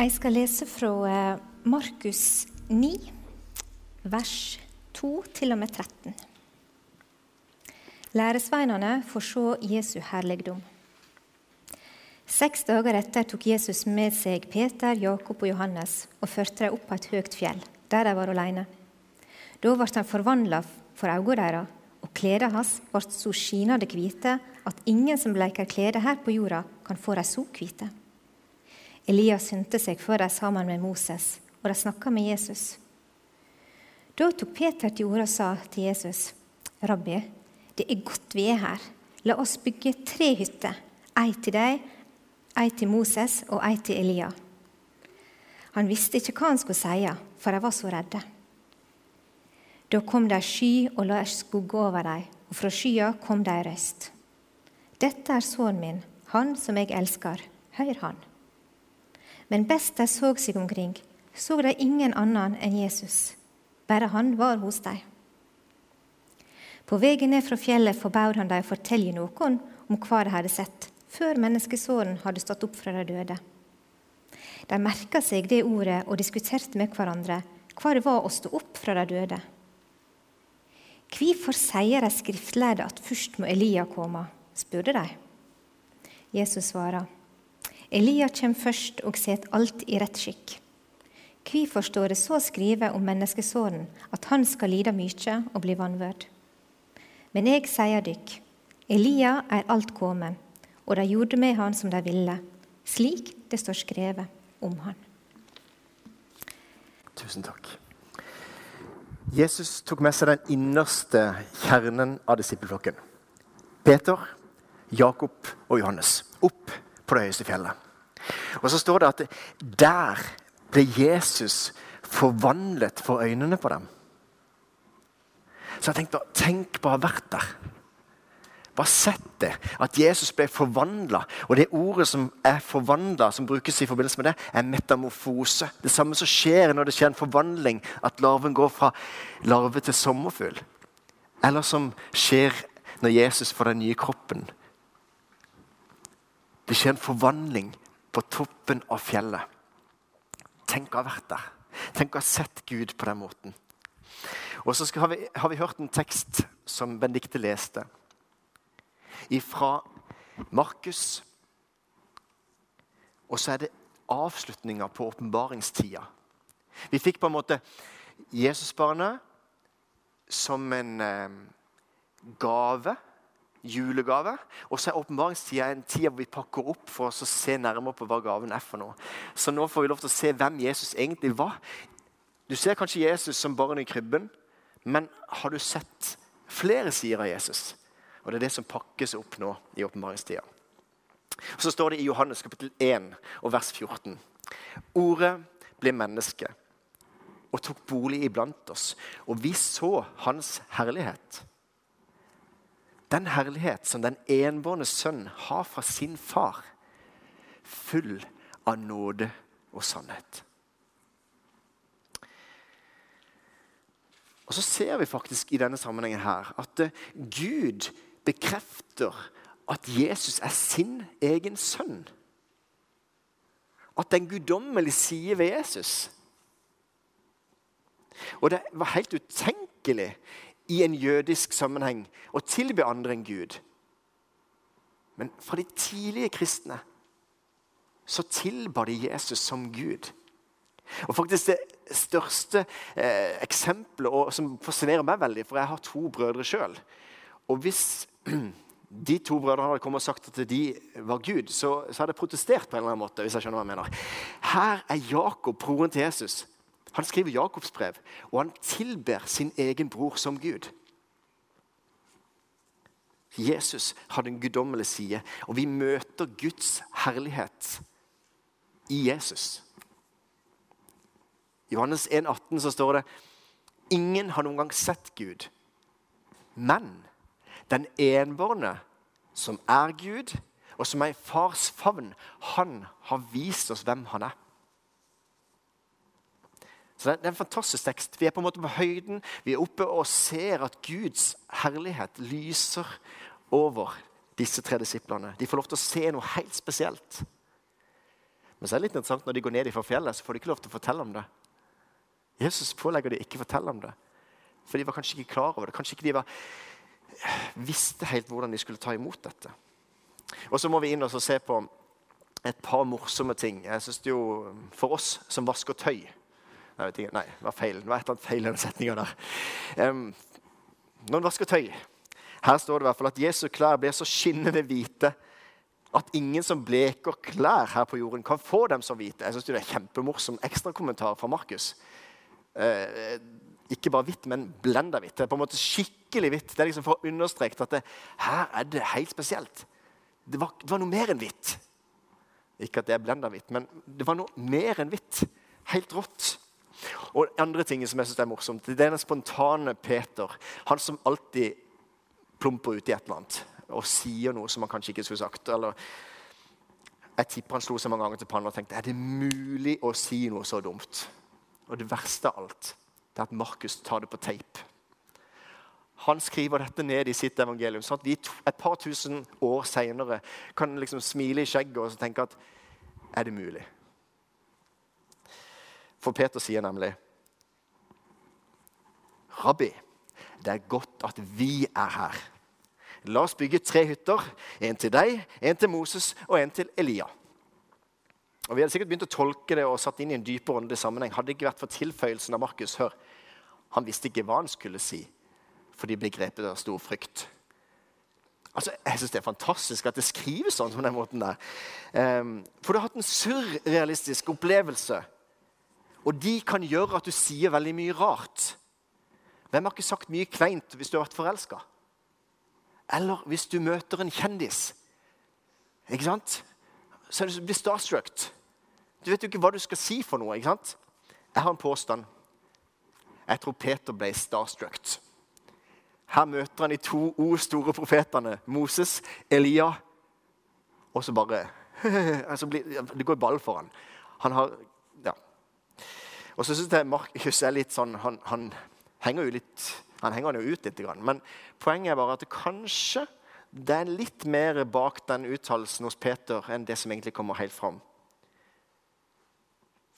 Jeg skal lese fra eh, Markus 9, vers 2 til og med 13. Læresveinene får se Jesu herligdom. Seks dager etter tok Jesus med seg Peter, Jakob og Johannes og førte dem opp på et høyt fjell, der de var alene. Da ble han forvandla for øynene deres, og klærne hans ble så skinende hvite at ingen som bleker klær her på jorda, kan få dem så hvite. Elias skyndte seg før de sammen med Moses, og de snakka med Jesus. Da tok Peter til orde og sa til Jesus, 'Rabbi, det er godt vi er her. La oss bygge tre hytter, ei til deg, ei til Moses og ei til Elia.' Han visste ikke hva han skulle si, for de var så redde. Da kom det ei sky og la skugge over dem, og fra skya kom det ei røst. Dette er sønnen min, han som jeg elsker. Hør han. Men best de så seg omkring, så de ingen annen enn Jesus. Bare han var hos dem. På veien ned fra fjellet forbød han dem å fortelle noen om hva de hadde sett, før menneskesåren hadde stått opp fra de døde. De merka seg det ordet og diskuterte med hverandre hva det var å stå opp fra de døde. Hvorfor sier de skriftlærde at først må Elia komme? spurte de. Jesus svarer. Elia kommer først og setter alt i rett skikk. Hvorfor står det så skrevet om menneskesåren at han skal lide mye og bli vanvørd? Men jeg sier dykk, Elia er alt kommet, og de gjorde med han som de ville, slik det står skrevet om han. Tusen takk. Jesus tok med seg den innerste kjernen av disippelflokken. Peter, Jakob og Johannes opp på det høyeste fjellet. Og så står det at der ble Jesus forvandlet for øynene på dem. Så jeg tenkte, tenk på å ha vært der. Bare sett det. At Jesus ble forvandla. Og det ordet som er forvandla, som brukes i forbindelse med det, er metamorfose. Det samme som skjer når det skjer en forvandling, at larven går fra larve til sommerfugl. Eller som skjer når Jesus får den nye kroppen det skjer en forvandling på toppen av fjellet. Tenk å ha vært der. Tenk å ha sett Gud på den måten. Og så har har vi hørt en tekst som Benedicte leste, fra Markus. Og så er det avslutninga på åpenbaringstida. Vi fikk på en måte Jesusbarnet som en eh, gave julegave. Og så er åpenbaringstida en tid hvor vi pakker opp for oss å se nærmere på hva gaven er for noe. Så nå får vi lov til å se hvem Jesus egentlig var. Du ser kanskje Jesus som barn i krybben, men har du sett flere sider av Jesus? Og Det er det som pakkes opp nå i åpenbaringstida. Så står det i Johannes kapittel 1 og vers 14. Ordet ble menneske og tok bolig iblant oss, og vi så hans herlighet den herlighet som den enbårne sønn har fra sin far, full av nåde og sannhet. Og Så ser vi faktisk i denne sammenhengen her at eh, Gud bekrefter at Jesus er sin egen sønn. At den guddommelige sier ved Jesus. Og det var helt utenkelig i en jødisk sammenheng og tilbe andre enn Gud. Men fra de tidlige kristne så tilba de Jesus som Gud. Og faktisk Det største eh, eksempelet, og som fascinerer meg veldig, for jeg har to brødre sjøl Og hvis de to brødrene hadde kommet og sagt at de var Gud, så, så hadde jeg protestert på en eller annen måte. hvis jeg skjønner hva jeg mener. Her er Jakob, broren til Jesus, han skriver Jakobs brev, og han tilber sin egen bror som Gud. Jesus hadde en guddommelig side, og vi møter Guds herlighet i Jesus. I Johannes 1,18 så står det Ingen har noen gang sett Gud, men den enbårne, som er Gud, og som er i fars favn, han har vist oss hvem han er. Så Det er en fantastisk tekst. Vi er på en måte på høyden. Vi er oppe og ser at Guds herlighet lyser over disse tre disiplene. De får lov til å se noe helt spesielt. Men så er det litt interessant når de går ned fra fjellet, så får de ikke lov til å fortelle om det. Jesus pålegger de ikke å fortelle om det. For de var kanskje ikke klar over det. Kanskje ikke de var, visste helt hvordan de skulle ta imot dette. Og så må vi inn og se på et par morsomme ting. Jeg synes jo, For oss som vasker tøy Nei, ikke, nei, det var feil. Det var et eller annet feil i den setninga der. Um, når en vasker tøy Her står det i hvert fall at Jesu klær blir så skinnende hvite at ingen som bleker klær her på jorden, kan få dem så hvite. Jeg synes Det er kjempemorsom ekstrakommentar fra Markus. Uh, ikke bare hvitt, men blenda hvitt. Det er på en måte skikkelig hvitt. Det er liksom for å understreke at det, her er det helt spesielt. Det var, det var noe mer enn hvitt. Ikke at det er blenda hvitt, men det var noe mer enn hvitt. Helt rått. Og andre ting som jeg synes er morsomt, det er den spontane Peter. Han som alltid plumper ut i et eller annet og sier noe som han kanskje ikke skulle sagt. eller jeg tipper han slo seg mange ganger til panna og tenkte er det mulig å si noe så dumt. Og det verste av alt det er at Markus tar det på teip. Han skriver dette ned i sitt evangelium, sånn at vi et par tusen år seinere kan liksom smile i skjegget og tenke at er det mulig? For Peter sier nemlig Rabbi, det er godt at vi er her. La oss bygge tre hytter. En til deg, en til Moses og en til Elia. Og Vi hadde sikkert begynt å tolke det og satt inn i en dypere åndelig sammenheng. Hadde det ikke vært for tilføyelsen av Markus. Hør, han visste ikke hva han skulle si, for de ble av stor frykt. Altså, jeg synes Det er fantastisk at det skrives sånn på den måten. der. Um, for du har hatt en surrealistisk opplevelse. Og de kan gjøre at du sier veldig mye rart. Hvem har ikke sagt mye kleint hvis du har vært forelska? Eller hvis du møter en kjendis. Ikke sant? Så du blir starstruck. Du vet jo ikke hva du skal si for noe. ikke sant? Jeg har en påstand. Jeg tror Peter ble starstruck. Her møter han de to o store profetene, Moses, Elia, og så bare altså Det går ball for han. Han har. Og så syns jeg Markus er litt sånn han, han, henger jo litt han henger jo ut litt. Men poenget er bare at kanskje det er litt mer bak den uttalelsen hos Peter enn det som egentlig kommer helt fram.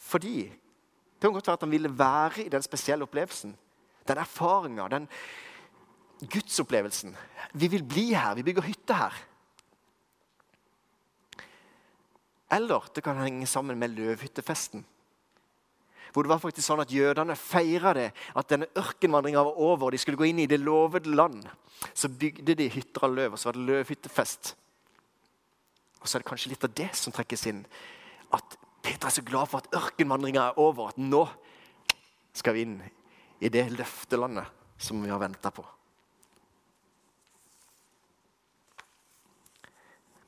Fordi det kan godt være at han ville være i den spesielle opplevelsen. Den erfaringa, den gudsopplevelsen. Vi vil bli her. Vi bygger hytte her. Eller det kan henge sammen med løvhyttefesten. Hvor det var faktisk sånn at Jødene feira det, at denne ørkenvandringa var over. og De skulle gå inn i det lovede land. Så bygde de hytter av løv, og så var det løvhyttefest. Og så er det kanskje litt av det som trekkes inn. At Peter er så glad for at ørkenvandringa er over. At nå skal vi inn i det løftelandet som vi har venta på.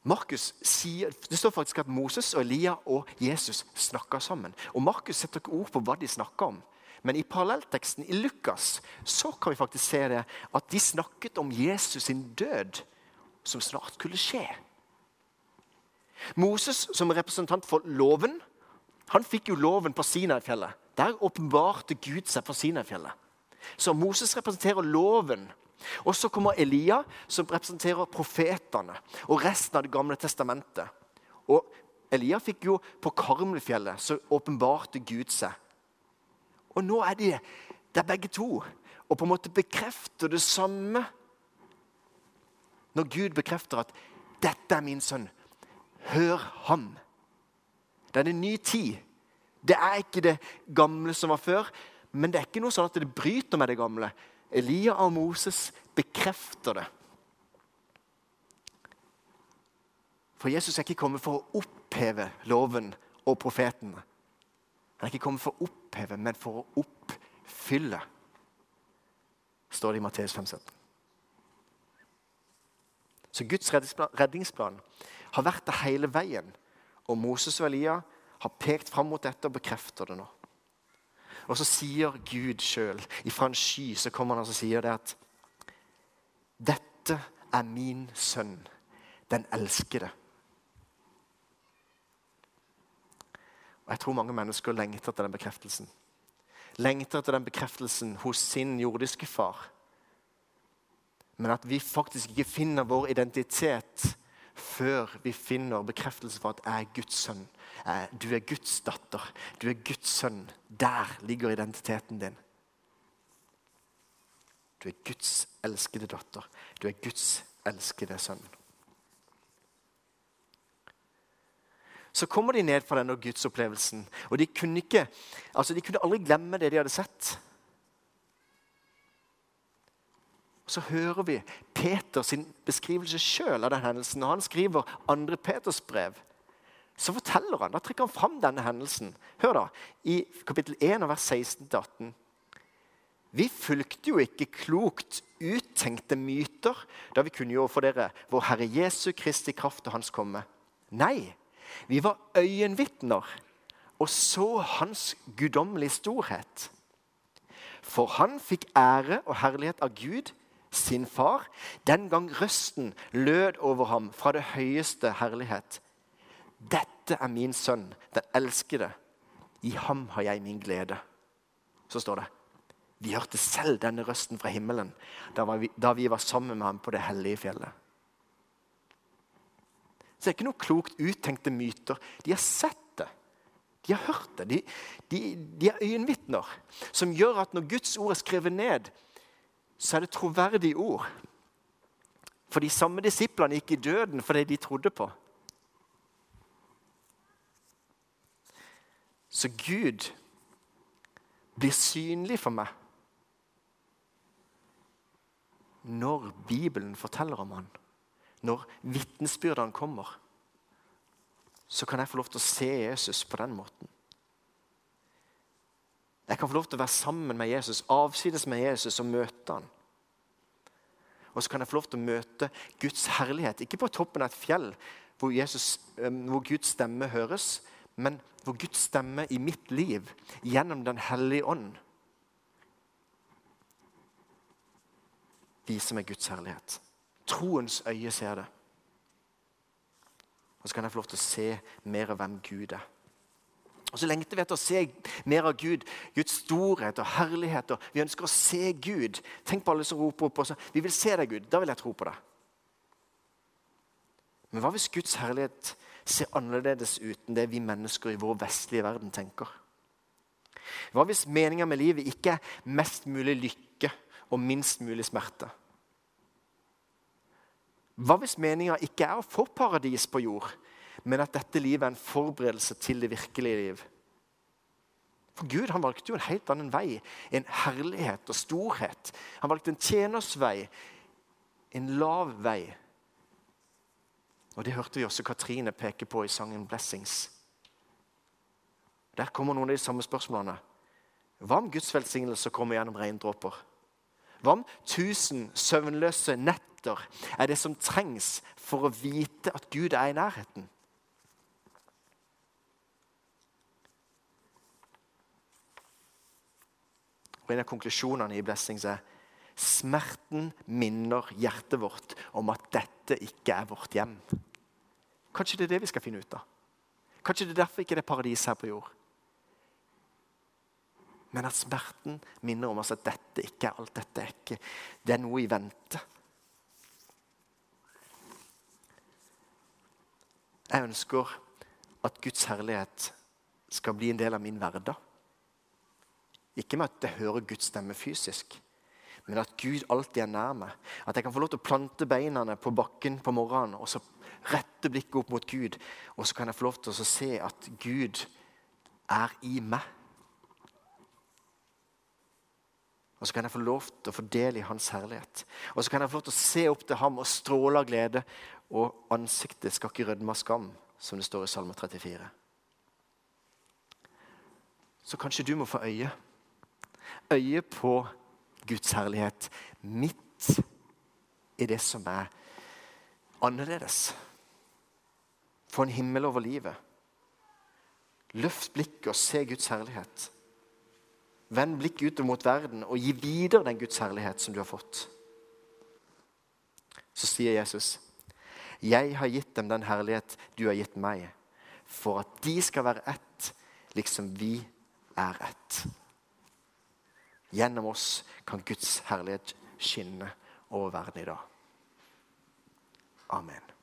Markus sier, Det står faktisk at Moses og Elia og Jesus snakker sammen. Og Markus setter ikke ord på hva de snakker om. Men i parallellteksten i Lukas så kan vi faktisk se det at de snakket om Jesus sin død, som snart skulle skje. Moses, som representant for loven, han fikk jo loven på Sinai-fjellet. Der åpenbarte Gud seg på Sinai-fjellet. Så Moses representerer loven og så kommer Elia, som representerer profetene og resten av Det gamle testamentet. Og Elia fikk jo på Karmelfjellet, så åpenbarte Gud seg. Og nå er de der begge to og på en måte bekrefter det samme. Når Gud bekrefter at 'dette er min sønn', hør ham. Det er en ny tid. Det er ikke det gamle som var før, men det er ikke noe sånn at det bryter med det gamle. Elia og Moses bekrefter det. For Jesus er ikke kommet for å oppheve loven og profetene. Han er ikke kommet for å oppheve, men for å oppfylle, står det i Matteus 5,17. Så Guds redningsplan har vært der hele veien. Og Moses og Elia har pekt fram mot dette og bekrefter det nå. Og så sier Gud sjøl, ifra en sky, så kommer han og sier det at Dette er min sønn, den elskede. Og Jeg tror mange mennesker lengter etter den bekreftelsen. Lengter etter den bekreftelsen hos sin jordiske far. Men at vi faktisk ikke finner vår identitet før vi finner bekreftelse for at jeg er Guds sønn. Du er Guds datter. Du er Guds sønn. Der ligger identiteten din. Du er Guds elskede datter. Du er Guds elskede sønn. Så kommer de ned fra denne gudsopplevelsen, og de kunne, ikke, altså de kunne aldri glemme det de hadde sett. Så hører vi Peters beskrivelse sjøl av den hendelsen. Når han skriver 2. Peters brev, så forteller han, da trekker han fram denne hendelsen. Hør da, I kapittel 1, vers 16-18. Vi fulgte jo ikke klokt uttenkte myter da vi kunngjorde for dere vår Herre Jesu Kristi kraft og Hans komme. Nei, vi var øyenvitner og så Hans guddommelige storhet. For han fikk ære og herlighet av Gud, sin far, den gang røsten lød over ham fra det høyeste herlighet. Dette er min sønn, den elskede. I ham har jeg min glede. Så står det. Vi hørte selv denne røsten fra himmelen da vi, da vi var sammen med ham på det hellige fjellet. Så det er ikke noe klokt uttenkte myter. De har sett det. De har hørt det. De, de, de er øyenvitner som gjør at når Guds ord er skrevet ned, så er det troverdige ord. For de samme disiplene gikk i døden for det de trodde på. Så Gud blir synlig for meg når Bibelen forteller om han, når vitnesbyrdene kommer, så kan jeg få lov til å se Jesus på den måten. Jeg kan få lov til å være sammen med Jesus, avsides med Jesus og møte han. Og så kan jeg få lov til å møte Guds herlighet, ikke på toppen av et fjell hvor, Jesus, hvor Guds stemme høres, men hvor Guds stemme i mitt liv, gjennom Den hellige ånd, viser meg Guds herlighet. Troens øye ser det. Og så kan jeg få lov til å se mer av hvem Gud er. Og Så lengter vi etter å se mer av Gud, Guds storhet og herlighet. og Vi ønsker å se Gud. Tenk på alle som roper opp og så, Vi vil se deg, Gud. Da vil jeg tro på deg. Men hva hvis Guds herlighet ser annerledes ut enn det vi mennesker i vår vestlige verden tenker? Hva hvis meninga med livet ikke er mest mulig lykke og minst mulig smerte? Hva hvis meninga ikke er å få paradis på jord, men at dette livet er en forberedelse til det virkelige liv? For Gud han valgte jo en helt annen vei. En herlighet og storhet. Han valgte en tjenersvei, en lav vei. Og Det hørte vi også Katrine peke på i sangen 'Blessings'. Der kommer noen av de samme spørsmålene. Hva om Guds velsignelse kommer gjennom regndråper? Hva om tusen søvnløse netter er det som trengs for å vite at Gud er i nærheten? Og En av konklusjonene i Blessings er smerten minner hjertet vårt om at dette ikke er vårt hjem. Kanskje det er det vi skal finne ut av. Kanskje det er derfor ikke det er paradis her på jord. Men at smerten minner om oss at dette ikke er alt. Dette er ikke Det er noe i vente. Jeg ønsker at Guds herlighet skal bli en del av min hverdag. Ikke med at jeg hører Guds stemme fysisk, men at Gud alltid er nær meg. At jeg kan få lov til å plante beina på bakken på morgenen og så rette blikket opp mot Gud. Og så kan jeg få lov til å se at Gud er i meg. Og så kan jeg få lov til å få del i hans herlighet. Og så kan jeg få lov til å se opp til ham og stråle av glede. Og ansiktet skal ikke rødme av skam, som det står i Salme 34. Så kanskje du må få øye. Øye på Guds herlighet midt i det som er annerledes. Få en himmel over livet. Løft blikket og se Guds herlighet. Vend blikket ut mot verden og gi videre den Guds herlighet som du har fått. Så sier Jesus, 'Jeg har gitt dem den herlighet du har gitt meg', for at de skal være ett, liksom vi er ett. Gjennom oss kan Guds herlighet skinne over verden i dag. Amen.